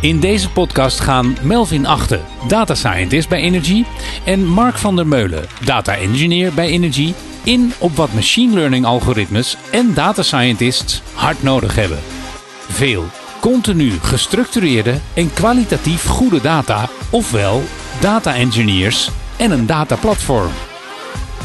In deze podcast gaan Melvin Achten, data scientist bij Energy, en Mark van der Meulen, data engineer bij Energy, in op wat machine learning algoritmes en data scientists hard nodig hebben. Veel continu gestructureerde en kwalitatief goede data, ofwel data engineers en een dataplatform.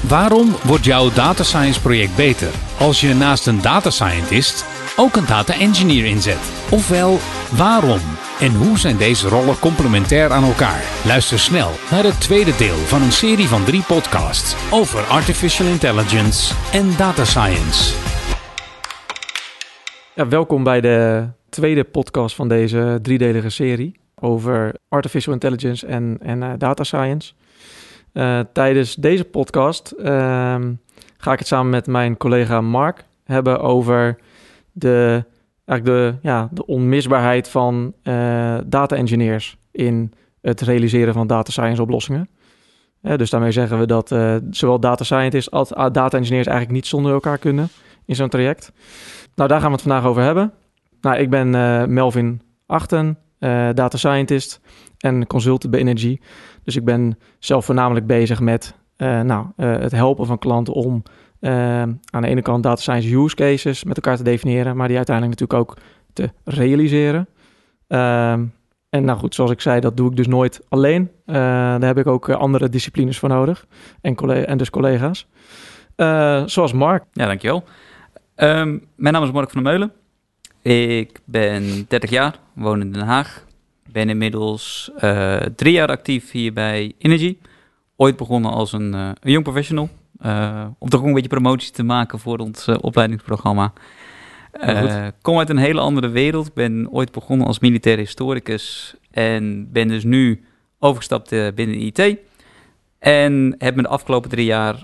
Waarom wordt jouw data science project beter als je naast een data scientist ook een data engineer inzet? Ofwel, waarom en hoe zijn deze rollen complementair aan elkaar? Luister snel naar het tweede deel van een serie van drie podcasts over artificial intelligence en data science. Ja, welkom bij de tweede podcast van deze driedelige serie over artificial intelligence en, en uh, data science. Uh, tijdens deze podcast uh, ga ik het samen met mijn collega Mark hebben over de, eigenlijk de, ja, de onmisbaarheid van uh, data engineers in het realiseren van data science oplossingen. dus daarmee zeggen we dat zowel data scientists als data engineers eigenlijk niet zonder elkaar kunnen in zo'n traject. Nou, daar gaan we het vandaag over hebben. Nou, ik ben Melvin Achten, data scientist en consultant bij Energy. Dus ik ben zelf voornamelijk bezig met nou, het helpen van klanten om aan de ene kant data science use cases met elkaar te definiëren, maar die uiteindelijk natuurlijk ook te realiseren. Ehm, en nou goed, zoals ik zei, dat doe ik dus nooit alleen. daar heb ik ook andere disciplines voor nodig en, en dus collega's. zoals Mark. Ja, dankjewel. Um, mijn naam is Mark van der Meulen. Ik ben 30 jaar, woon in Den Haag ben inmiddels drie jaar actief hier bij Energy. Ooit begonnen als een, een jong professional. Uh, om toch ook een beetje promotie te maken voor ons opleidingsprogramma. kom uit een hele andere wereld. Ben ooit begonnen als militair historicus. En ben dus nu overgestapt binnen IT. En heb me de afgelopen drie jaar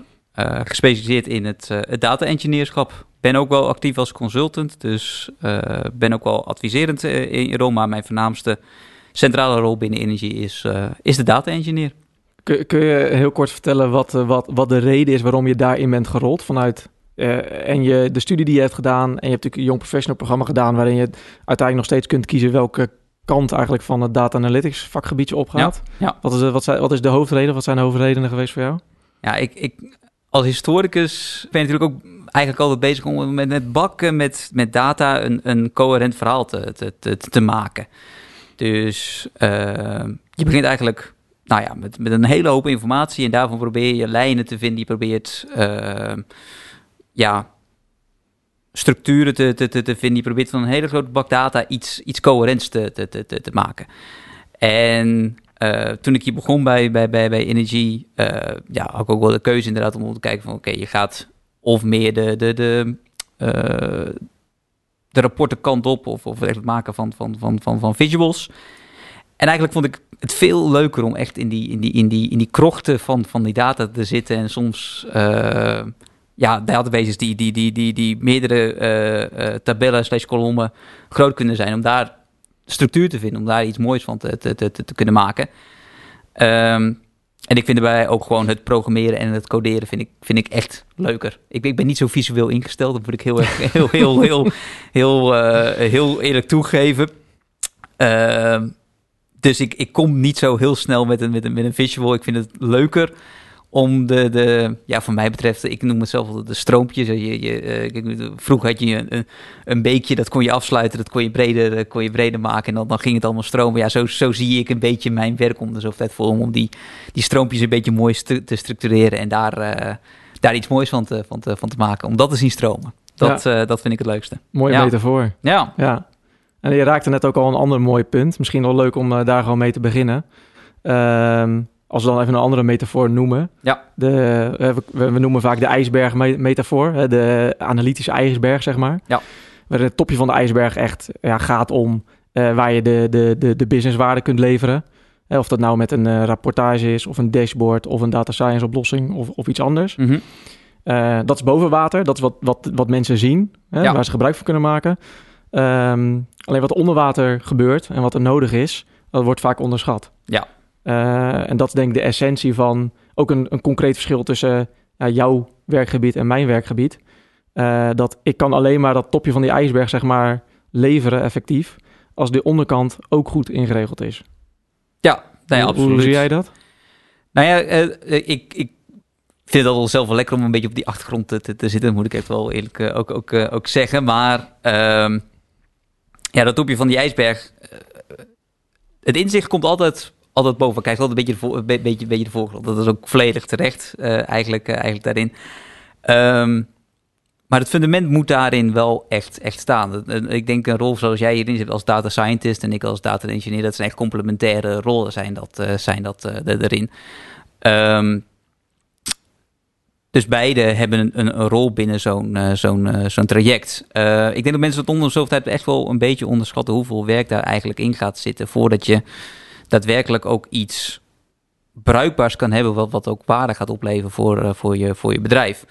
gespecialiseerd in het, het data-engineerschap. Ben ook wel actief als consultant. Dus ben ook wel adviserend in rol. Maar mijn voornaamste centrale rol binnen Energy is, uh, is de data engineer. Kun, kun, je heel kort vertellen wat, eh, wat, wat de reden is waarom je daarin bent gerold vanuit uh, en je, de studie die je hebt gedaan en je hebt natuurlijk een jong professional programma gedaan waarin je uiteindelijk nog steeds kunt kiezen welke kant eigenlijk van het data analytics vakgebiedje opgaat. Ja, ja. Wat, is, wat, zijn, wat is de hoofdreden? Wat zijn de hoofdredenen geweest voor jou? Ja, ik, ik als historicus ben ik natuurlijk ook eigenlijk altijd bezig om met, met bakken met, met data een, een coherent verhaal te, te, te, te maken. Dus uh, je begint eigenlijk nou ja, met, met een hele hoop informatie en daarvan probeer je lijnen te vinden. Je probeert uh, ja, structuren te, te, te, vinden. Je probeert van een hele grote bak data iets, iets coherents te, te, te, te maken. En uh, toen ik hier begon bij, bij, bij, bij Energy, ja, had ik ook wel de keuze inderdaad om te kijken van oké, je gaat of meer de, de, de, de rapporten kant op of, of het maken van, van, van, van, van visuals. En eigenlijk vond ik het veel leuker om echt in die, in die, in die, in die krochten van, van die data te zitten en soms uh, ja, databases die, die, die, die, die meerdere uh, uh, tabellen slash kolommen groot kunnen zijn, om daar structuur te vinden, om daar iets moois van te, te, te, te kunnen maken. Um, en ik vind erbij ook gewoon het programmeren en het coderen vind ik, vind ik echt leuker. Ik, ik ben niet zo visueel ingesteld, dat moet ik heel heel, heel, heel, heel, uh, heel eerlijk toegeven. Uh, dus ik, ik kom niet zo heel snel met een, met, een, met een visual. Ik vind het leuker om de, de, ja, van mij betreft, ik noem het zelf de stroompjes. Je, je, uh, vroeger had je een, een beekje, dat kon je afsluiten, dat kon je breder, kon je breder maken en dan, dan ging het allemaal stromen. Ja, zo, zo zie ik een beetje mijn werk om de zoveel tijd voor, om die, die stroompjes een beetje mooi te structureren en daar, uh, daar iets moois van te, van, te, van te maken, om dat te zien stromen. Dat, ja. uh, dat vind ik het leukste. Mooie ja. metafoor. Ja. ja. En je raakte net ook al een ander mooi punt. Misschien wel leuk om daar gewoon mee te beginnen. Ehm, als we dan even een andere metafoor noemen. Ja. De, we, we noemen vaak de ijsberg-metafoor, de analytische ijsberg, zeg maar. Ja. Waar het topje van de ijsberg echt ja, gaat om uh, waar je de, de, de, de businesswaarde kunt leveren. Uh, of dat nou met een uh, rapportage is, of een dashboard, of een data science oplossing, of, of iets anders. Mm -hmm. dat is boven water, dat is wat, wat, wat mensen zien, hè, ja. waar ze gebruik van kunnen maken. Um, alleen wat onder water gebeurt en wat er nodig is, dat wordt vaak onderschat. Ja. Uh, en dat is denk ik de essentie van ook een, een concreet verschil tussen uh, jouw werkgebied en mijn werkgebied. Uh, dat ik kan alleen maar dat topje van die ijsberg zeg maar leveren effectief als de onderkant ook goed ingeregeld is. Ja, nou ja, Hoe- absoluut. Hoe zie jij dat? Nou ja, eh, eh, ik, ik vind het al zelf wel lekker om een beetje op die achtergrond te, te, te zitten. Moet ik echt wel eerlijk eh, ook, ook, eh, ook zeggen. Maar ehm, ja, dat topje van die ijsberg. eh, het inzicht komt altijd, altijd boven. Krijgt altijd een beetje de, be- beetje, beetje de voorgrond. Dat is ook volledig terecht eh, eigenlijk, eh, eigenlijk daarin. Ehm, maar het fundament moet daarin wel echt, echt staan. Ik denk een rol zoals jij hierin zit als data scientist en ik als data engineer, dat zijn echt complementaire rollen zijn dat, zijn dat erin. Ehm, dus beide hebben een, een, rol binnen zo'n eh, zo'n eh, zo'n traject. Eh, ik denk dat mensen het onder zoveel tijd echt wel een beetje onderschatten hoeveel werk daar eigenlijk in gaat zitten voordat je daadwerkelijk ook iets bruikbaars kan hebben wat, wat ook waarde gaat opleveren voor, voor, je, voor je bedrijf.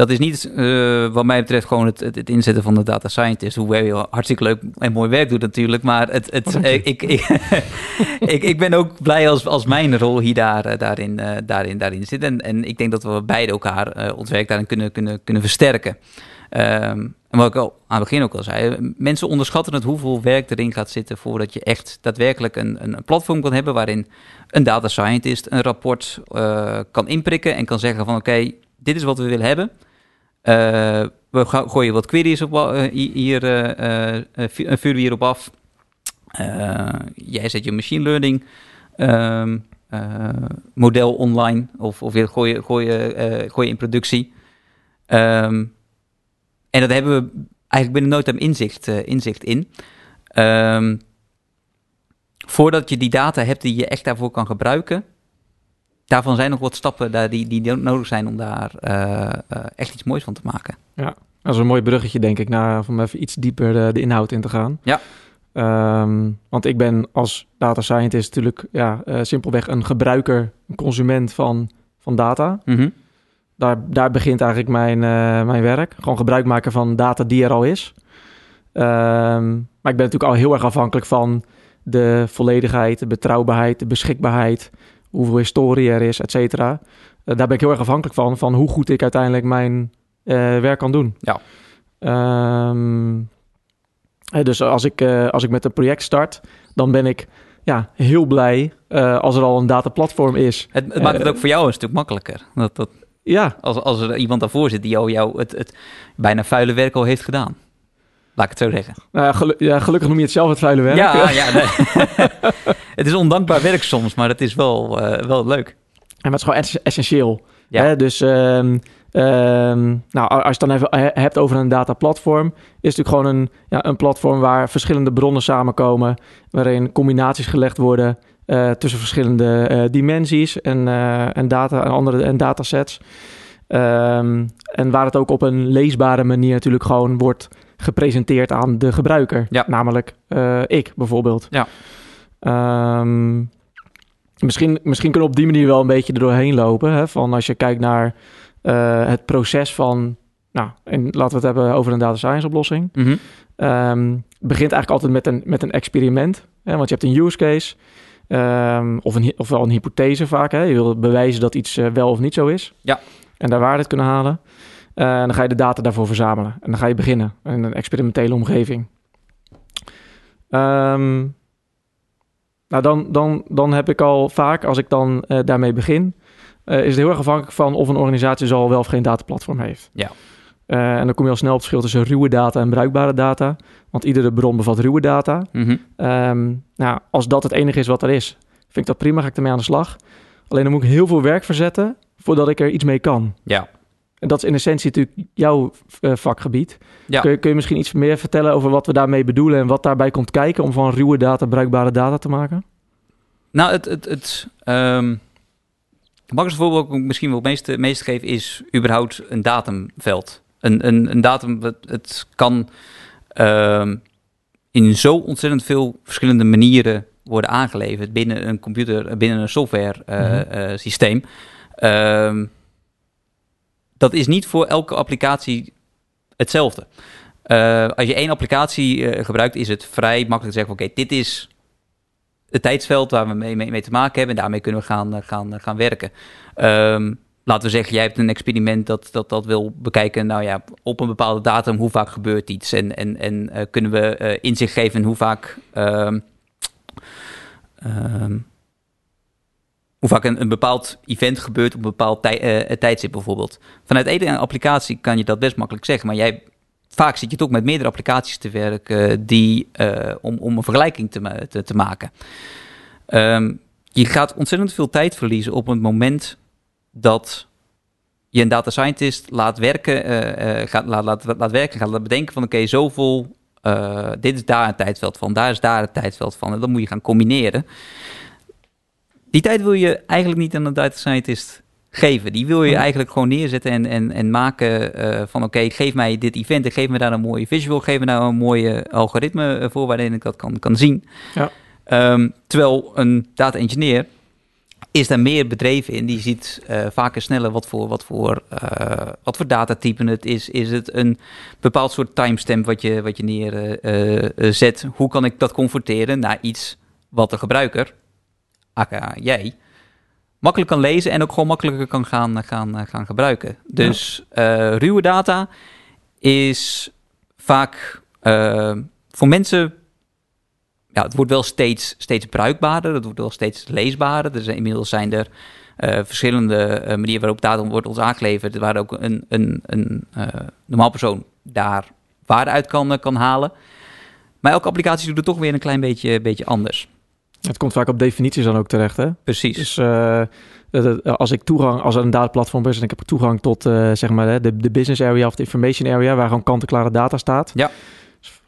Dat is niet, eh, wat mij betreft, gewoon het, het, het inzetten van de data scientist. Hoewel je hartstikke leuk en mooi werk doet natuurlijk. Maar het, het, je. eh, ik, ik, ik, ik ben ook blij als, als mijn rol hier daar, eh, daarin, daarin, daarin zit. En, en ik denk dat we beide elkaar eh, ons werk daarin kunnen, kunnen, kunnen versterken. Ehm, en wat ik al aan het begin ook al zei, mensen onderschatten het hoeveel werk erin gaat zitten voordat je echt daadwerkelijk een, een, platform kan hebben waarin een data scientist een rapport kan inprikken en kan zeggen van oké, dit is wat we willen hebben. Eh, we gooien wat queries op, eh, hi- hier, eh, vu- vuren we hierop af. Jij zet je machine learning ehm, eh, model online of, of weer gooi je, gooi, je, gooi in productie. Ehm, en dat hebben we eigenlijk binnen no inzicht, inzicht in. Ehm, voordat je die data hebt die je echt daarvoor kan gebruiken, daarvan zijn nog wat stappen daar die, die nodig zijn om daar eh, eh, echt iets moois van te maken. Dat is een mooi bruggetje, denk ik, naar, om even iets dieper de, de inhoud in te gaan. Ja. Ehm, want ik ben als data scientist natuurlijk ja, eh, simpelweg een gebruiker, een consument van, van data. Daar, daar begint eigenlijk mijn, eh, mijn werk. Gewoon gebruik maken van data die er al is. Ehm, maar ik ben natuurlijk al heel erg afhankelijk van de volledigheid, de betrouwbaarheid, de beschikbaarheid, hoeveel historie er is, et cetera. Eh, daar ben ik heel erg afhankelijk van, van hoe goed ik uiteindelijk mijn eh, werk kan doen. Ja. Ehm, eh, dus als ik, eh, als ik met een project start, dan ben ik ja, heel blij als er al een dataplatform is. Het, het maakt het ook voor jou een stuk makkelijker. Dat, dat, Ja, als, als er iemand daarvoor zit die jou, jou het, het bijna vuile werk al heeft gedaan. Laat ik het zo zeggen. nou ja, gelu- ja, gelukkig noem je het zelf het vuile werk. Ja, ja nee. het is ondankbaar werk soms, maar het is wel, eh, wel leuk. En het is gewoon ess- essentieel. Ja. Hè? Dus ehm, ehm, nou, als je het dan even he- hebt over een dataplatform, is het natuurlijk gewoon een, ja, een platform waar verschillende bronnen samenkomen, waarin combinaties gelegd worden eh, tussen verschillende eh, dimensies en, eh, en data en andere en datasets. Ehm, en waar het ook op een leesbare manier natuurlijk gewoon wordt gepresenteerd aan de gebruiker. Ja. Namelijk eh, ik bijvoorbeeld. Ja. Ehm, misschien, misschien kunnen we op die manier wel een beetje er doorheen lopen. Hè? Van als je kijkt naar eh, het proces van... Nou, en laten we het hebben over een data science oplossing. Mhm. Ehm, begint eigenlijk altijd met een, met een experiment. Hè? Want je hebt een use case. ehm, of, een, hy- ofwel een hypothese vaak. Hè? Je wil bewijzen dat iets eh, wel of niet zo is. Ja. En daar waarde kunnen halen. Eh, en dan ga je de data daarvoor verzamelen. En dan ga je beginnen in een experimentele omgeving. Ehm, nou, dan, dan, dan heb ik al vaak, als ik dan eh, daarmee begin, eh, is het heel erg afhankelijk van of een organisatie zo al wel of geen dataplatform heeft. Ja. En dan kom je al snel op het verschil tussen ruwe data en bruikbare data. Want iedere bron bevat ruwe data. Mhm. Ehm, nou, als dat het enige is wat er is, vind ik dat prima, ga ik ermee aan de slag. Alleen dan moet ik heel veel werk verzetten voordat ik er iets mee kan. Ja. En dat is in essentie natuurlijk jouw eh, vakgebied. Ja. Kun, je, kun je misschien iets meer vertellen over wat we daarmee bedoelen en wat daarbij komt kijken om van ruwe data bruikbare data te maken? Nou, het, het, het, ehm, het makkelijkste voorbeeld dat ik misschien wel het meeste, meeste geef is überhaupt een datumveld. Een, een, een datum, het, het kan ehm, in zo ontzettend veel verschillende manieren worden aangeleverd binnen een computer, binnen een software eh, Mhm. eh, systeem. Ehm, dat is niet voor elke applicatie hetzelfde. Eh, als je één applicatie eh, gebruikt, is het vrij makkelijk te zeggen: oké, dit is het tijdsveld waar we mee, mee, te maken hebben en daarmee kunnen we gaan, eh, gaan, gaan werken. Ehm, laten we zeggen, jij hebt een experiment dat, dat dat wil bekijken. Nou ja, op een bepaalde datum, hoe vaak gebeurt iets? En, en, en kunnen we inzicht geven hoe vaak. Uh, hoe vaak een, bepaald event gebeurt op een bepaald uh, tijdstip bijvoorbeeld. Vanuit één applicatie kan je dat best makkelijk zeggen, maar jij, vaak zit je toch met meerdere applicaties te werken die, uh, om, om een vergelijking te, te, maken. Um, je gaat ontzettend veel tijd verliezen op het moment dat je een data scientist laat werken, uh, gaat, laat, laat, laat werken, gaat laat bedenken van oké, okay, zoveel, dit is daar een tijdveld van, daar is daar een tijdveld van. En dan moet je gaan combineren. Die tijd wil je eigenlijk niet aan een data scientist geven. Die wil je eigenlijk gewoon neerzetten en, en, en maken van oké, okay, geef mij dit event en geef me daar een mooie visual, geef me daar een mooie algoritme voor waarin ik dat kan, kan zien. Ja. Um, terwijl een data engineer is daar meer bedreven in. Die ziet uh, vaker sneller wat voor, wat, voor, uh, wat voor datatypen het is. Is het een bepaald soort timestamp wat je, wat je neerzet? Hoe kan ik dat converteren naar iets wat de gebruiker, aka jij, makkelijk kan lezen en ook gewoon makkelijker kan gaan, gaan, gaan gebruiken? Dus ja. ruwe data is vaak voor mensen ja, het wordt wel steeds, steeds bruikbaarder, het wordt wel steeds leesbaarder. Er zijn, inmiddels zijn er uh, verschillende manieren waarop data wordt ons aangeleverd, waar ook een, een, een normaal persoon daar waarde uit kan, kan halen. Maar elke applicatie doet het toch weer een klein beetje, beetje anders. Het komt vaak op definities dan ook terecht, hè? Precies. Dus als ik toegang, als er een dataplatform is en ik heb toegang tot zeg maar de, de business area of de information area, waar gewoon kant-en-klare data staat. Ja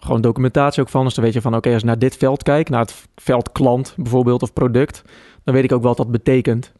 gewoon documentatie ook van. Dus dan weet je van, oké, okay, als ik naar dit veld kijk, naar het veld klant bijvoorbeeld of product, dan weet ik ook wel wat dat betekent.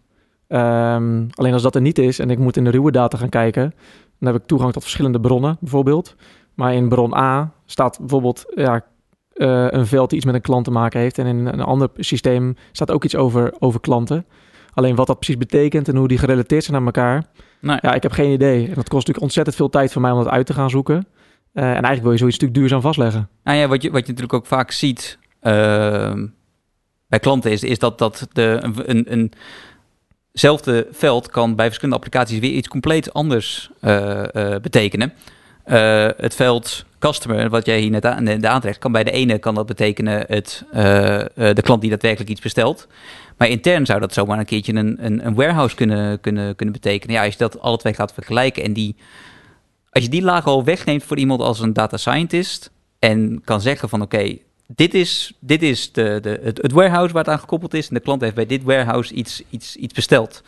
Um, alleen als dat er niet is en ik moet in de ruwe data gaan kijken, dan heb ik toegang tot verschillende bronnen bijvoorbeeld. Maar in bron A staat bijvoorbeeld ja, uh, een veld die iets met een klant te maken heeft. En in een ander systeem staat ook iets over, over klanten. Alleen wat dat precies betekent en hoe die gerelateerd zijn aan elkaar, nee. ja, ik heb geen idee. En dat kost natuurlijk ontzettend veel tijd voor mij om dat uit te gaan zoeken. Uh, en eigenlijk wil je zoiets natuurlijk duurzaam vastleggen. Nou ja, wat je, wat je natuurlijk ook vaak ziet uh, bij klanten is, is dat, dat de, een, een, eenzelfde veld kan bij verschillende applicaties weer iets compleet anders uh, betekenen. Het veld customer, wat jij hier net, aan, net aantrekt, kan bij de ene kan dat betekenen het, de klant die daadwerkelijk iets bestelt. Maar intern zou dat zomaar een keertje een, een, een warehouse kunnen, kunnen, kunnen betekenen. Ja, als je dat alle twee gaat vergelijken en die als je die laag al wegneemt voor iemand als een data scientist en kan zeggen van oké, dit is, dit is de, de, het, het, warehouse waar het aan gekoppeld is en de klant heeft bij dit warehouse iets, iets, iets besteld.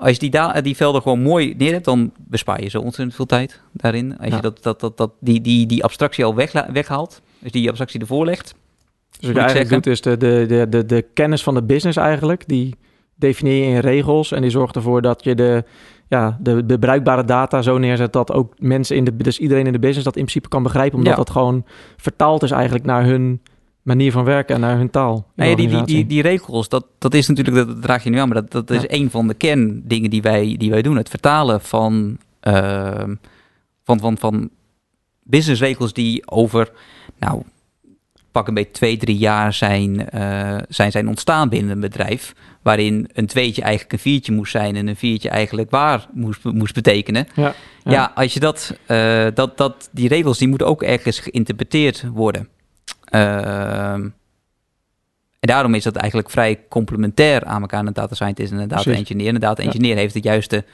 Als je die, die velden gewoon mooi neer hebt, dan bespaar je zo ontzettend veel tijd daarin. Als Ja. je dat, dat, dat, dat, die, die, die abstractie al weg, weghaalt, dus die abstractie ervoor legt. Dus wat je eigenlijk zeggen. doet is de, de, de, de, de kennis van de business eigenlijk, die definieer je in regels en die zorgt ervoor dat je de, ja, de, de bruikbare data zo neerzet dat ook mensen in de, dus iedereen in de business dat in principe kan begrijpen, omdat Ja. dat gewoon vertaald is eigenlijk naar hun manier van werken en naar hun taal. ja, die, die, die, regels, dat, dat is natuurlijk, dat, draag je nu aan, maar dat, dat is Ja. een van de kerndingen die wij, die wij doen. Het vertalen van, ehm, van, van, van businessregels die over, nou, pak een beetje twee, drie jaar zijn, eh, zijn, zijn ontstaan binnen een bedrijf. Waarin een tweetje eigenlijk een viertje moest zijn en een viertje eigenlijk waar moest, moest betekenen. Ja, Ja, als je dat, eh, dat, dat, die regels die moeten ook ergens geïnterpreteerd worden. Ehm, en daarom is dat eigenlijk vrij complementair aan elkaar, een data scientist en een data Precies. engineer. En een data Ja. engineer heeft de juiste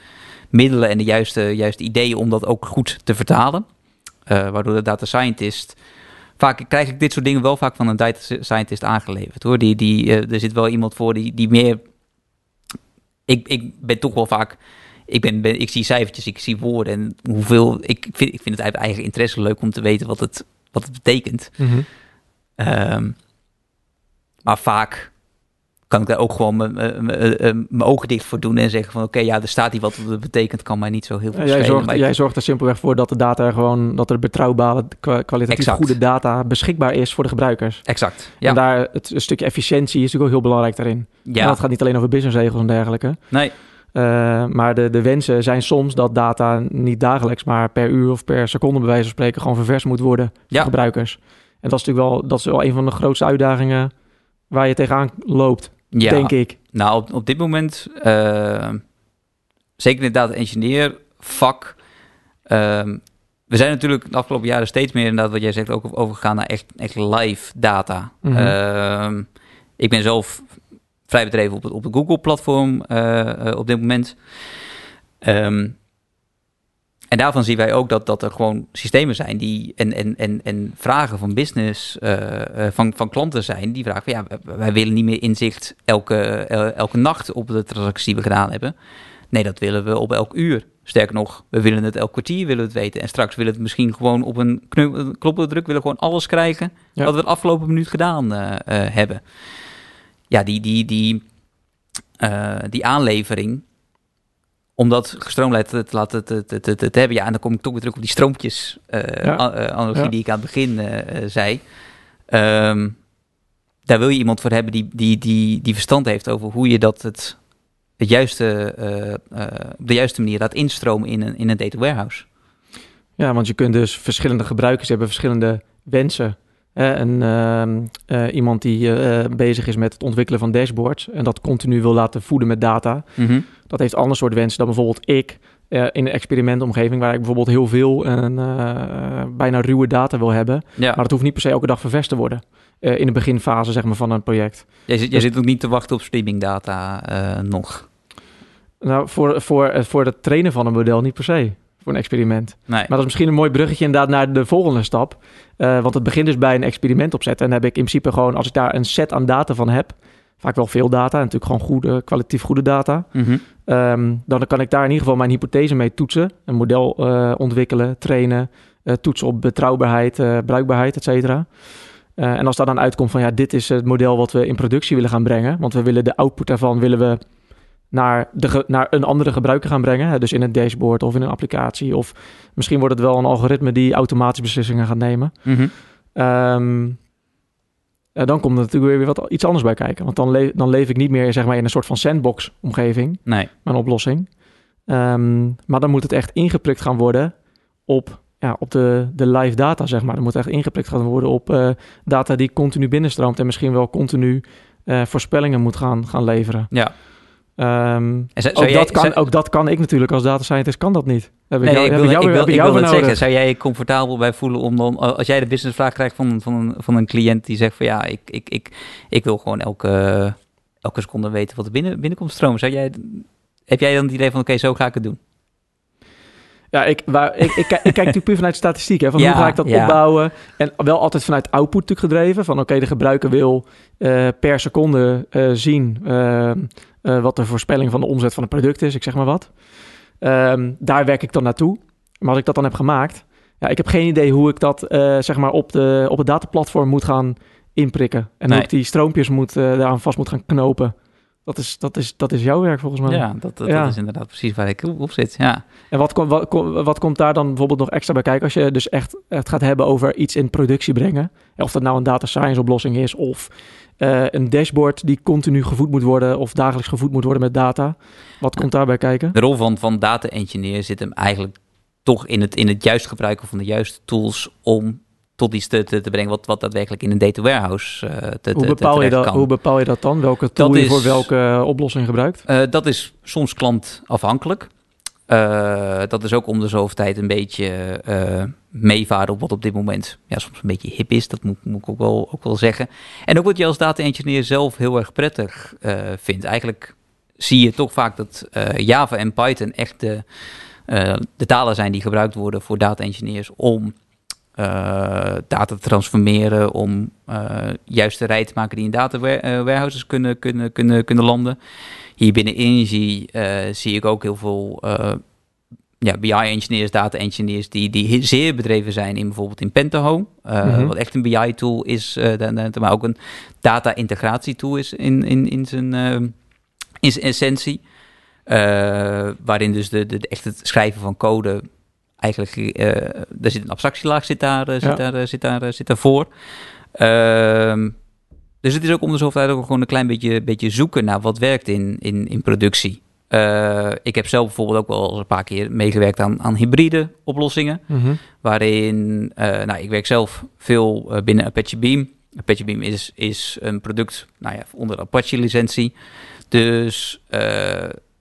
middelen en de juiste, juiste ideeën om dat ook goed te vertalen. Eh, waardoor de data scientist. Vaak krijg ik dit soort dingen wel vaak van een data scientist aangeleverd hoor. Die, die, eh, er zit wel iemand voor die, die meer. Ik, ik ben toch wel vaak ik, ben, ben, ik zie cijfertjes, ik zie woorden en hoeveel. Ik, vind, ik vind het uit eigen interesse leuk om te weten wat het, wat het betekent. Mhm. Ehm, maar vaak kan ik daar ook gewoon mijn- mijn mijn- ogen dicht voor doen en zeggen van oké, ja, er staat hier wat het betekent, kan mij niet zo heel veel jij, schelen. zorgt, ik- jij zorgt er simpelweg voor dat de data gewoon, dat er betrouwbare, kwa- kwalitatief Exact. goede data beschikbaar is voor de gebruikers. Exact, En ja. daar, het een stukje efficiëntie is natuurlijk ook heel belangrijk daarin. En ja. dat gaat niet alleen over businessregels en dergelijke. Nee, Uh, maar de, de wensen zijn soms dat data niet dagelijks, maar per uur of per seconde bij wijze van spreken gewoon ververs moet worden voor Ja. gebruikers. En dat is natuurlijk wel, dat is wel een van de grootste uitdagingen waar je tegenaan loopt, ja. denk ik. Nou, op, op dit moment eh, zeker in het data engineer vak. ehm, we zijn natuurlijk de afgelopen jaren steeds meer inderdaad, wat jij zegt, ook overgegaan naar echt, echt live data. Mhm. Ehm, ik ben zelf vrij bedreven op het, op het Google-platform eh, eh, op dit moment. Ehm, en daarvan zien wij ook dat, dat er gewoon systemen zijn die en, en, en, en vragen van business, eh, eh, van, van klanten zijn, die vragen van ja, wij- willen niet meer inzicht elke, el- elke nacht op de transactie die we gedaan hebben. Nee, dat willen we op elk uur. Sterker nog, we willen het elk kwartier willen we het weten. En straks willen we het misschien gewoon op een knoppendruk, willen we gewoon alles krijgen Ja. wat we de afgelopen minuut gedaan eh, hebben. Ja, die, die, die, die aanlevering, om dat gestroomlijnd te, te laten te, te, te, te hebben. Ja, en dan kom ik toch weer terug op die stroompjes eh, Ja. eh, analogie Ja. die ik aan het begin eh, zei. Ehm, daar wil je iemand voor hebben die, die, die, die verstand heeft over hoe je dat het, het juiste, op de juiste manier laat instromen in een, in een data warehouse. Ja, want je kunt dus verschillende gebruikers hebben, verschillende wensen. Hè, en ehm, eh, iemand die eh, bezig is met het ontwikkelen van dashboards en dat continu wil laten voeden met data, dat heeft ander soort wensen dan bijvoorbeeld ik eh, in een experimentomgeving waar ik bijvoorbeeld heel veel en bijna ruwe data wil hebben. Ja, Maar dat hoeft niet per se elke dag vervest te worden in de beginfase zeg maar, van een project. jij, zit, jij dus- zit ook niet te wachten op streamingdata eh nog. Nou, voor, voor, voor het trainen van een model niet per se. Voor een experiment. Nee. Maar dat is misschien een mooi bruggetje inderdaad naar de volgende stap. Eh, want het begint dus bij een experiment opzetten. En dan heb ik in principe gewoon, als ik daar een set aan data van heb, vaak wel veel data, natuurlijk gewoon goede, kwalitatief goede data. Mhm. Ehm, dan kan ik daar in ieder geval mijn hypothese mee toetsen. Een model eh, ontwikkelen, trainen, eh, toetsen op betrouwbaarheid, bruikbaarheid, et cetera. En als daar dan uitkomt van ja, dit is het model wat we in productie willen gaan brengen. Want we willen de output daarvan willen we naar, de naar een andere gebruiker gaan brengen. hè, Dus in een dashboard of in een applicatie. Of misschien wordt het wel een algoritme die automatisch beslissingen gaat nemen. Eh, dan komt er natuurlijk weer wat, iets anders bij kijken. Want dan, le- dan leef ik niet meer zeg maar, in een soort van sandbox-omgeving Nee. mijn oplossing. Ehm, maar dan moet het echt ingeprikt gaan worden op, ja, op de, de live data, zeg maar. Dan moet echt ingeprikt gaan worden op eh, data die continu binnenstroomt en misschien wel continu eh, voorspellingen moet gaan, gaan leveren. Ja. Ehm, En zou- zou ook, jij- dat kan, zou- ook dat kan ik natuurlijk als data scientist, kan dat niet. Heb ik Nee, jou, ik heb wil, ik jou, ik wil, heb ik ik jou wil voor het nodig. zeggen. Zou jij je comfortabel bij voelen om dan, als jij de businessvraag krijgt van, van, een, van een cliënt die zegt van ja, ik, ik, ik, ik wil gewoon elke, elke seconde weten wat er binnen, binnenkomt stromen. Zou jij, heb jij dan het idee van oké, zo ga ik het doen? Ja, ik, waar, ik, ik, kijk- ik kijk natuurlijk puur vanuit statistiek. Hè, van Ja, hoe ga ik dat ja. opbouwen? En wel altijd vanuit output natuurlijk gedreven. Van oké, de gebruiker wil eh, per seconde eh, zien eh, eh, wat de voorspelling van de omzet van het product is. Ik zeg maar wat. Ehm, daar werk ik dan naartoe. Maar als ik dat dan heb gemaakt... Ja, ik heb geen idee hoe ik dat eh, zeg maar op, de, op het dataplatform moet gaan inprikken. En Nee. hoe ik die stroompjes moet, eh, daaraan vast moet gaan knopen. Dat is, dat, is, dat is jouw werk volgens mij. Ja, dat, dat, Ja. dat is inderdaad precies waar ik op zit. Ja. En wat, kom- wat, kom- wat komt daar dan bijvoorbeeld nog extra bij kijken als je dus echt het gaat hebben over iets in productie brengen? Of dat nou een data science oplossing is of eh, een dashboard die continu gevoed moet worden of dagelijks gevoed moet worden met data. Wat komt daarbij kijken? De rol van, van data engineer zit hem eigenlijk toch in het, in het juist gebruiken van de juiste tools om tot iets te, te, te brengen wat, wat daadwerkelijk in een data warehouse eh, te, Hoe bepaal, je dat, kan. hoe bepaal je dat dan? Welke tool Dat je voor welke eh, oplossing gebruikt? Eh, dat is soms klantafhankelijk. Dat is ook om de zoveel tijd een beetje meevaren op wat op dit moment ja, soms een beetje hip is. Dat moet, moet ik ook wel, ook wel zeggen. En ook wat je als data engineer zelf heel erg prettig vindt. Eigenlijk zie je toch vaak dat Java en Python echt de, de talen zijn die gebruikt worden voor data engineers om data te transformeren, om eh juiste rij te maken die in data eh, warehouses kunnen, kunnen, kunnen, kunnen landen. Hier binnen Energy eh, zie ik ook heel veel eh, ja, BI-engineers, data-engineers die, die zeer bedreven zijn in bijvoorbeeld in Pentaho, eh, Mhm. wat echt een BI-tool is, eh, maar ook een data-integratie-tool is in, in, in, zijn, eh, in zijn essentie. Eh, waarin dus de, de, de echt het schrijven van code eigenlijk, eh daar zit een abstractielaag zit daar, eh, zit Ja. daar, eh, zit daar, eh, zit daarvoor. Ehm dus het is ook om de zoveel tijd ook gewoon een klein beetje, beetje zoeken naar wat werkt in, in, in productie. Eh, ik heb zelf bijvoorbeeld ook wel een paar keer meegewerkt aan, aan hybride oplossingen. Mhm. Waarin, eh, nou, ik werk zelf veel eh, binnen Apache Beam. Apache Beam is, is een product nou ja, onder Apache-licentie. Dus eh,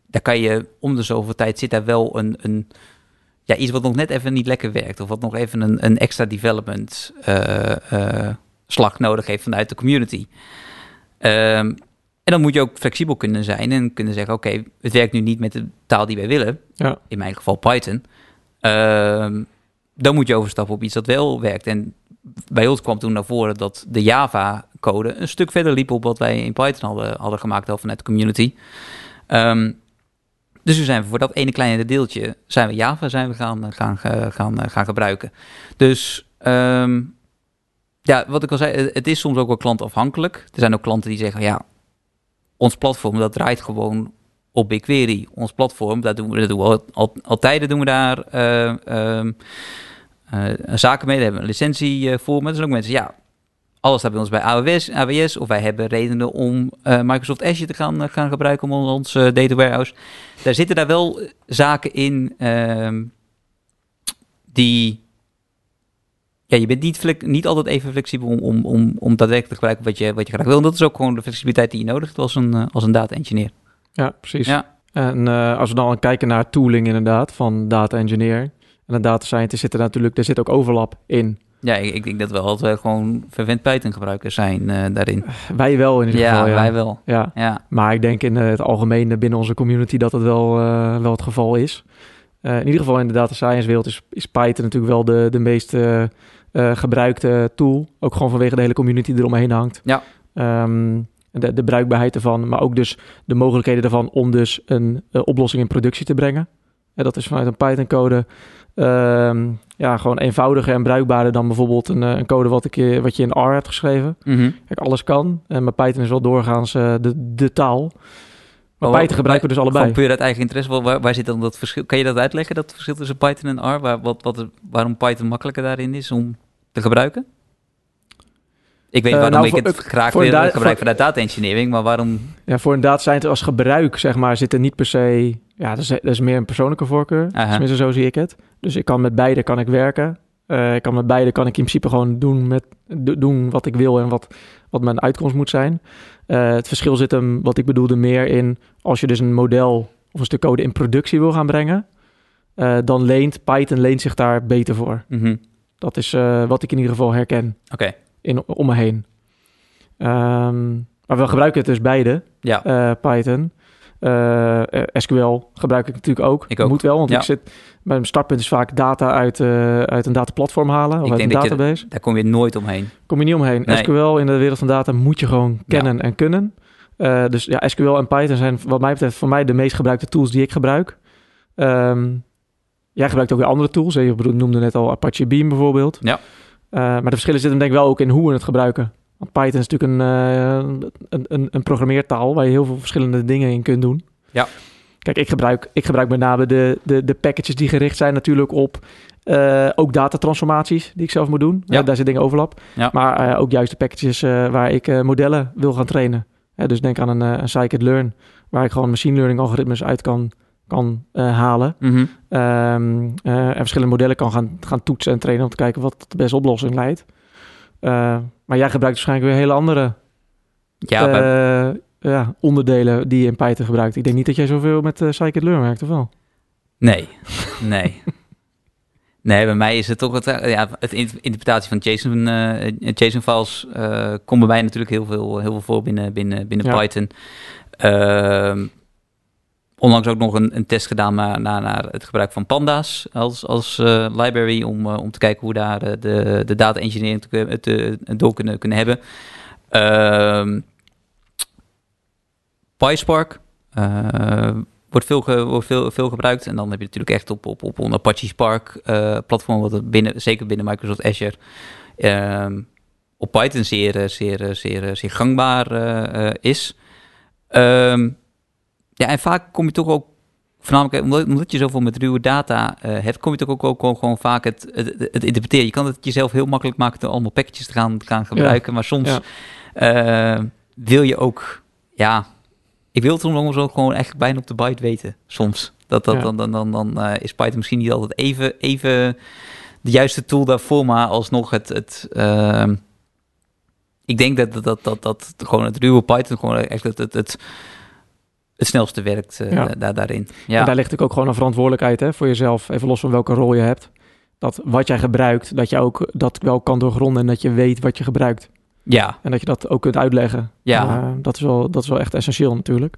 daar kan je om de zoveel tijd zit daar wel een, een ja, iets wat nog net even niet lekker werkt. Of wat nog even een, een extra development eh, eh, slag nodig heeft vanuit de community. Ehm, en dan moet je ook flexibel kunnen zijn en kunnen zeggen: Oké, het werkt nu niet met de taal die wij willen. Ja. In mijn geval Python. Ehm, dan moet je overstappen op iets dat wel werkt. En bij ons kwam toen naar voren dat de Java-code een stuk verder liep op wat wij in Python hadden, hadden gemaakt al vanuit de community. Ehm, dus we zijn voor dat ene kleine deeltje zijn we Java zijn we gaan, gaan, gaan, gaan, gaan gebruiken. Dus ehm, ja, wat ik al zei, het is soms ook wel klantafhankelijk. Er zijn ook klanten die zeggen, ja, ons platform dat draait gewoon op BigQuery. Ons platform, dat doen we, dat doen we al, al, altijd, doen we daar uh, zaken mee. Daar hebben we een licentie voor. Maar er zijn ook mensen, ja, alles staat bij ons bij AWS, AWS of wij hebben redenen om uh, Microsoft Azure te gaan, gaan gebruiken om ons uh, data warehouse. Daar zitten daar wel zaken in uh, die. Ja, je bent niet, niet altijd even flexibel om, om, om, om daadwerkelijk te gebruiken wat je, wat je graag wil. En dat is ook gewoon de flexibiliteit die je nodig hebt als een, als een data engineer. Ja, precies. Ja. En als we dan kijken naar tooling inderdaad van data engineer en een data scientist zit er natuurlijk, er zit ook overlap in. Ja, ik, ik denk dat we altijd gewoon vervent Python gebruikers zijn uh, daarin. Wij wel in ieder ja, geval. Ja, wij wel. Ja. ja. Maar ik denk in het algemeen binnen onze community dat het wel, uh, wel het geval is. Uh, in ieder geval in de data science wereld is, is Python natuurlijk wel de, de meest gebruikte tool. Ook gewoon vanwege de hele community die eromheen hangt. Ja. Um, de, de bruikbaarheid ervan, maar ook dus de mogelijkheden ervan om dus een oplossing in productie te brengen. En dat is vanuit een Python-code um, ja, gewoon eenvoudiger en bruikbaarder dan bijvoorbeeld een, een code wat, ik, wat je in R hebt geschreven. Mm -hmm. Kijk, alles kan, uh, maar Python is wel doorgaans uh, de, de taal. Maar oh, Python gebruiken we dus allebei. Puur uit eigen interesse, waar, waar zit dan dat verschil? Kan je dat uitleggen, dat verschil tussen Python en R? Waar, wat, wat, waarom Python makkelijker daarin is om te gebruiken? Ik weet waarom uh, nou, ik het graag wil gebruiken vanuit data engineering, maar waarom... Ja, voor een data scientist als gebruik, zeg maar, zit er niet per se... Ja, dat is, dat is meer een persoonlijke voorkeur. Tenminste, zo zie ik het. Dus ik kan met beide kan ik werken. Uh, ik kan met beide kan ik in principe gewoon doen, met, doen wat ik wil en wat, wat mijn uitkomst moet zijn. Uh, het verschil zit hem, wat ik bedoelde, meer in... als je dus een model of een stuk code in productie wil gaan brengen... Uh, dan leent Python leent zich daar beter voor. Mm -hmm. Dat is wat ik in ieder geval herken. Oké. Okay in, om me heen. Um, maar we gebruiken het dus beide. Ja. Python. Uh, SQL gebruik ik natuurlijk ook. Ik ook. Moet wel, want ja. ik zit... Mijn startpunt is vaak data uit, uh, uit een dataplatform halen. Of ik uit een database. Je, daar kom je nooit omheen. Kom je niet omheen. Nee. SQL in de wereld van data moet je gewoon kennen Ja. en kunnen. Uh, dus ja, SQL en Python zijn wat mij betreft voor mij de meest gebruikte tools die ik gebruik. Um, jij gebruikt ook weer andere tools. Je noemde net al Apache Beam bijvoorbeeld. Ja. Maar de verschillen zitten denk ik wel ook in hoe we het gebruiken. Want Python is natuurlijk een, uh, een, een, een programmeertaal waar je heel veel verschillende dingen in kunt doen. Ja. Kijk, ik gebruik, ik gebruik met name de, de, de packages die gericht zijn natuurlijk op uh, ook datatransformaties die ik zelf moet doen. Ja. daar zit dingen overlap. Ja. Maar ook juist de packages waar ik modellen wil gaan trainen. dus denk aan een, een scikit-learn, waar ik gewoon machine learning algoritmes uit kan kan uh, halen. Mm -hmm. um, uh, en verschillende modellen kan gaan, gaan toetsen en trainen om te kijken wat de beste oplossing leidt. Uh, maar jij gebruikt waarschijnlijk weer hele andere ja, bij... ja, onderdelen die je in Python gebruikt. Ik denk niet dat jij zoveel met uh, scikit-learn werkt, of wel? Nee, nee. Nee, bij mij is het toch het, ja, het interpretatie van JSON, JSON files komt bij mij natuurlijk heel veel, heel veel voor binnen, binnen, binnen Ja. Python. Ehm, onlangs ook nog een, een test gedaan naar, naar, naar het gebruik van panda's als, als uh, library om, uh, om te kijken hoe daar uh, de, de data engineering te, te, door kunnen, kunnen hebben. Uh, PySpark wordt, veel, wordt veel, veel gebruikt en dan heb je natuurlijk echt op, op, op een Apache Spark platform, wat binnen, zeker binnen Microsoft Azure ehm, op Python zeer, zeer, zeer, zeer gangbaar is. Um, ja, en vaak kom je toch ook, voornamelijk omdat, omdat je zoveel met ruwe data uh, hebt, kom je toch ook, ook, ook gewoon vaak het, het, het, interpreteren. Je kan het jezelf heel makkelijk maken door allemaal packages te gaan, gaan gebruiken, ja. maar soms ja. uh, wil je ook, ja, ik wil het soms ook gewoon echt bijna op de byte weten, soms. Dat, dat, ja. Dan, dan, dan, dan uh, is Python misschien niet altijd even, even de juiste tool daarvoor, maar alsnog het... het ehm, ik denk dat dat, dat, dat, dat gewoon het ruwe Python gewoon echt het, het, het het snelste werkt Ja. da- daarin. En Ja, daar ligt ook gewoon een verantwoordelijkheid hè, voor jezelf, even los van welke rol je hebt. Dat wat jij gebruikt, dat je ook dat wel kan doorgronden en dat je weet wat je gebruikt. ja, En dat je dat ook kunt uitleggen. ja. Eh, dat, is wel, dat is wel echt essentieel natuurlijk.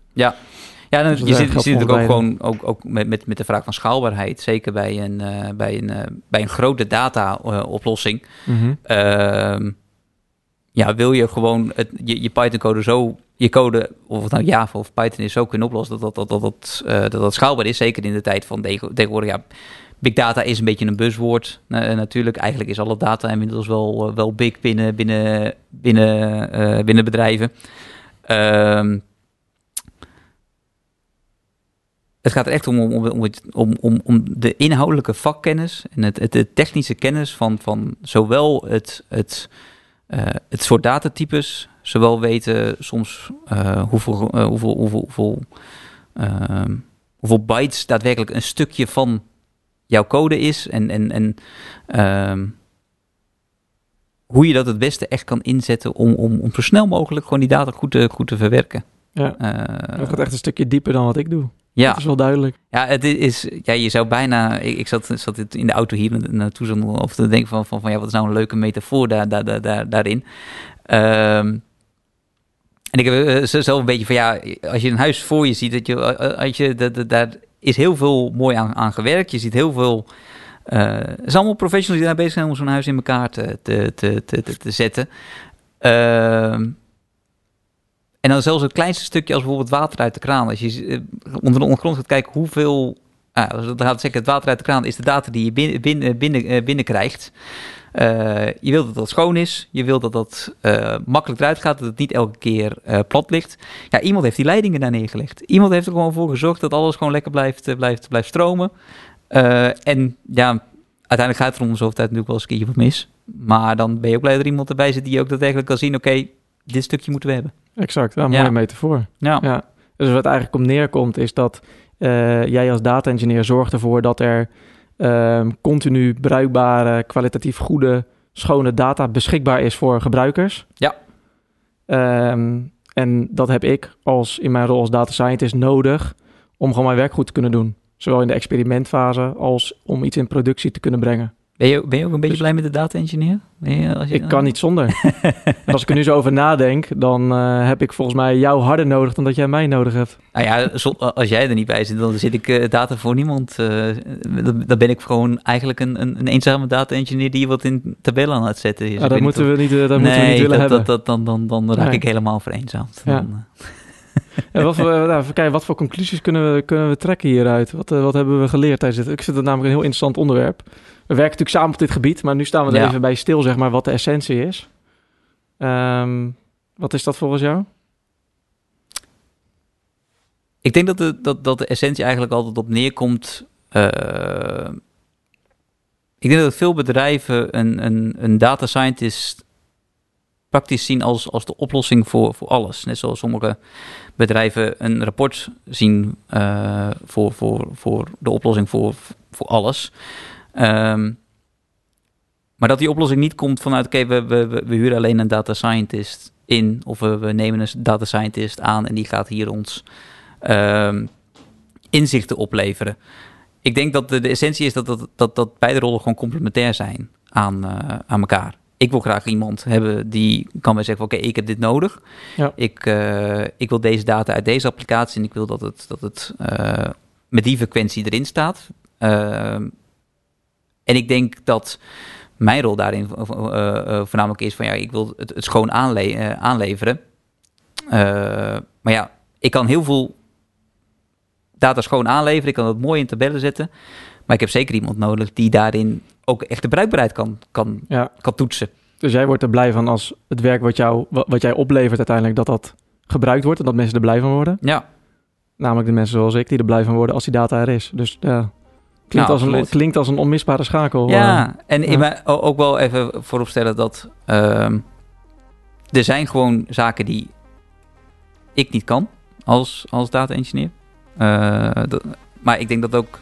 Ja, dan, Dus je natuurlijk ook gewoon ook, ook met, met, met de vraag van schaalbaarheid. Zeker bij een, eh, bij een, bij een grote data-oplossing. Ehm, ja, wil je gewoon het, je, Python-code zo, je code, of het nou Java of Python is, zo kunnen oplossen dat dat, dat, dat, eh, dat, dat schaalbaar is. Zeker in de tijd van tegen- tegenwoordig, ja, big data is een beetje een buzzwoord eh, natuurlijk. Eigenlijk is alle data inmiddels wel, eh, wel big binnen, binnen, binnen, binnen bedrijven. Ehm, het gaat er echt om, om, om, om, om, om de inhoudelijke vakkennis en het, het, de technische kennis van, van zowel het, het, eh, het soort datatypes, zowel weten soms eh, hoeveel, eh, hoeveel, hoeveel, hoeveel, ehm, hoeveel bytes daadwerkelijk een stukje van jouw code is en, en, en ehm, hoe je dat het beste echt kan inzetten om, om, om zo snel mogelijk gewoon die data goed te, goed te verwerken. Ja, dat gaat echt een stukje dieper dan wat ik doe. Ja, Dat is wel duidelijk. ja, het is, ja, je zou bijna. Ik, ik zat, zat in de auto hier na- naartoe zo of te denken van, van, van ja, wat is nou een leuke metafoor daar, daar, daar, daar- daarin. Ehm, en ik heb eh, zo- zelf een beetje van ja, als je een huis voor je ziet, dat je, eh, als je, dat, dat, daar is heel veel mooi aan, aan gewerkt. Je ziet heel veel. eh, het zijn allemaal professionals die daar bezig zijn om zo'n huis in elkaar te, te, te, te, te, te zetten. Ehm, en dan zelfs het kleinste stukje als bijvoorbeeld water uit de kraan. Als je eh, onder de ondergrond gaat kijken hoeveel... ah, dan gaan zeggen, het water uit de kraan is de data die je binnen, binnen, binnen, eh, binnenkrijgt. Eh, je wilt dat dat schoon is. Je wilt dat dat eh, makkelijk eruit gaat. Dat het niet elke keer eh, plat ligt. Ja, iemand heeft die leidingen daar neergelegd. Iemand heeft er gewoon voor gezorgd dat alles gewoon lekker blijft, eh, blijft, blijft stromen. Eh, en ja, uiteindelijk gaat er om de zoveel tijd natuurlijk wel eens een keertje wat mis. Maar dan ben je ook blij dat er iemand erbij zit die ook daadwerkelijk kan zien... oké, dit stukje moeten we hebben. Exact, een Ja. mooie metafoor. Ja, Ja. Dus wat eigenlijk om neerkomt is dat eh, jij als data engineer zorgt ervoor dat er ehm, continu bruikbare, kwalitatief goede, schone data beschikbaar is voor gebruikers. Ja. Ehm, en dat heb ik als in mijn rol als data scientist nodig om gewoon mijn werk goed te kunnen doen. Zowel in de experimentfase als om iets in productie te kunnen brengen. Ben je, ben je ook een beetje Dus- blij met de data engineer? Ben je- als je- Ik kan niet zonder. en als ik er nu zo over nadenk, dan eh, heb ik volgens mij jou harder nodig dan dat jij mij nodig hebt. Nou ja, als jij er niet bij zit, dan zit ik eh, data voor niemand. eh, dan, ben ik gewoon eigenlijk een, een, een eenzame data engineer die wat in tabellen aan het zetten is. Ja, dat moeten we niet, dat nee, moeten we niet willen dat, hebben. dat, dat, dan, dan, dan raak Nee. ik helemaal vereenzaamd. Ja. Dan, En wat, voor, nou, even kijken, wat voor conclusies kunnen we, kunnen we trekken hieruit? Wat, eh, wat hebben we geleerd tijdens dit? Ik vind het namelijk een heel interessant onderwerp. We werken natuurlijk samen op dit gebied, maar nu staan we er Ja. even bij stil, zeg maar, wat de essentie is. Ehm, wat is dat volgens jou? Ik denk dat de, dat, dat de essentie eigenlijk altijd op neerkomt. eh, ik denk dat veel bedrijven een, een, een data scientist praktisch zien als, als de oplossing voor, voor alles. Net zoals sommige bedrijven een rapport zien eh, voor, voor, voor de oplossing voor, voor alles. Ehm, maar dat die oplossing niet komt vanuit, oké, we, we, we huren alleen een data scientist in, of we, we nemen een data scientist aan en die gaat hier ons ehm, inzichten opleveren. Ik denk dat de, de essentie is dat, dat, dat, dat beide rollen gewoon complementair zijn aan, eh, aan elkaar. Ik wil graag iemand hebben die kan mij zeggen: Oké, ik heb dit nodig. Ja. Ik, eh, ik wil deze data uit deze applicatie en ik wil dat het, dat het eh, met die frequentie erin staat. Ehm, en ik denk dat mijn rol daarin eh, eh, eh, voornamelijk is van ja, ik wil het, het schoon aanle eh, aanleveren. Eh, maar ja, ik kan heel veel data schoon aanleveren. Ik kan het mooi in tabellen zetten. Maar ik heb zeker iemand nodig die daarin ook echt de bruikbaarheid kan, kan, Ja, kan toetsen. dus jij wordt er blij van als het werk wat, jou, wat, jij oplevert uiteindelijk, dat dat gebruikt wordt en dat mensen er blij van worden. Ja, Namelijk de mensen zoals ik, die er blij van worden als die data er is. Dus ja, klinkt, Ja, als, een, klinkt als een onmisbare schakel. eh. ja. en ja. in ook wel even vooropstellen dat ehm, er zijn gewoon zaken die ik niet kan als, als data engineer. Eh, dat- maar ik denk dat ook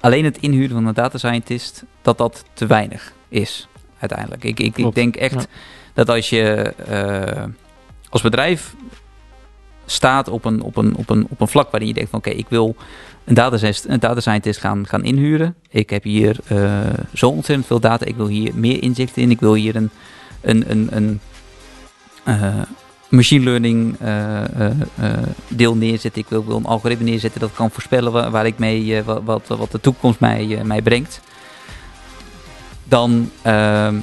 alleen het inhuren van een data scientist, dat dat te weinig is uiteindelijk. Ik, ik, ik denk echt ja. dat als je eh, als bedrijf staat op een, op een, op een, op een vlak waarin je denkt van oké, ik wil een data, scientist- een data scientist gaan, gaan inhuren. Ik heb hier eh, zo ontzettend veel data, ik wil hier meer inzicht in. Ik wil hier een, een, een, een eh, machine learning eh, eh, eh, deel neerzetten. Ik wil, wil een algoritme neerzetten dat kan voorspellen waar, waar ik mee, wat, wat, wat de toekomst mij, mij brengt. Dan ehm,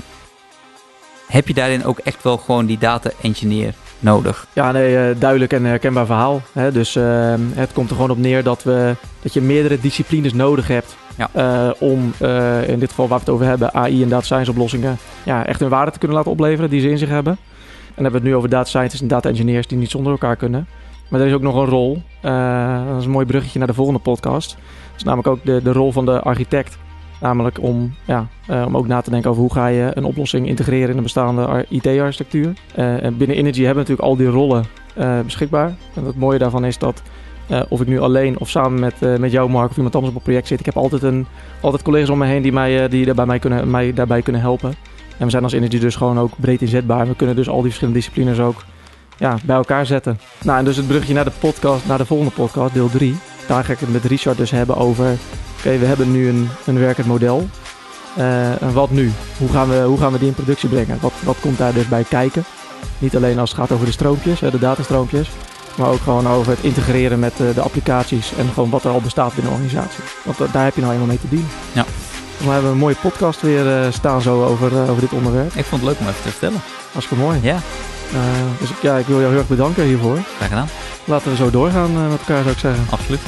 heb je daarin ook echt wel gewoon die data engineer nodig. Ja, nee, duidelijk en herkenbaar verhaal. Hè? Dus eh, het komt er gewoon op neer dat, we, dat je meerdere disciplines nodig hebt. Ja. om in dit geval waar we het over hebben, AI en data science oplossingen, ja, echt hun waarde te kunnen laten opleveren die ze in zich hebben. Dan hebben we het nu over data scientists en data engineers die niet zonder elkaar kunnen. Maar er is ook nog een rol. eh, dat is een mooi bruggetje naar de volgende podcast. Dat is namelijk ook de, de rol van de architect. Namelijk om, ja, eh, om ook na te denken over hoe ga je een oplossing integreren in een bestaande ar- IT-architectuur. Eh, en binnen Energy hebben we natuurlijk al die rollen beschikbaar. En het mooie daarvan is dat of ik nu alleen of samen met, met jou, Mark, of iemand anders op een project zit, ik heb altijd, een, altijd collega's om me heen die mij, eh, die daarbij, mij, kunnen, mij daarbij kunnen helpen. En we zijn als Energy dus gewoon ook breed inzetbaar. We kunnen dus al die verschillende disciplines ook ja, bij elkaar zetten. Nou, en dus het brugje naar de podcast, naar de volgende podcast, deel 3. Daar ga ik het met Richard dus hebben over... Oké, we hebben nu een, een werkend model. Eh, wat nu? Hoe gaan, we, hoe gaan we die in productie brengen? Wat, wat komt daar dus bij kijken? Niet alleen als het gaat over de stroompjes, de datastroompjes. Maar ook gewoon over het integreren met eh, de applicaties. En gewoon wat er al bestaat binnen de organisatie. Want eh, daar heb je nou eenmaal mee te dienen. Ja. We hebben een mooie podcast weer eh, staan zo over, eh, over dit onderwerp. Ik vond het leuk om even te vertellen. Hartstikke mooi. Ja, Eh, dus ik- ja, ik wil jou heel erg bedanken hiervoor. graag gedaan. Laten we zo doorgaan met elkaar, zou ik zeggen. Absoluut.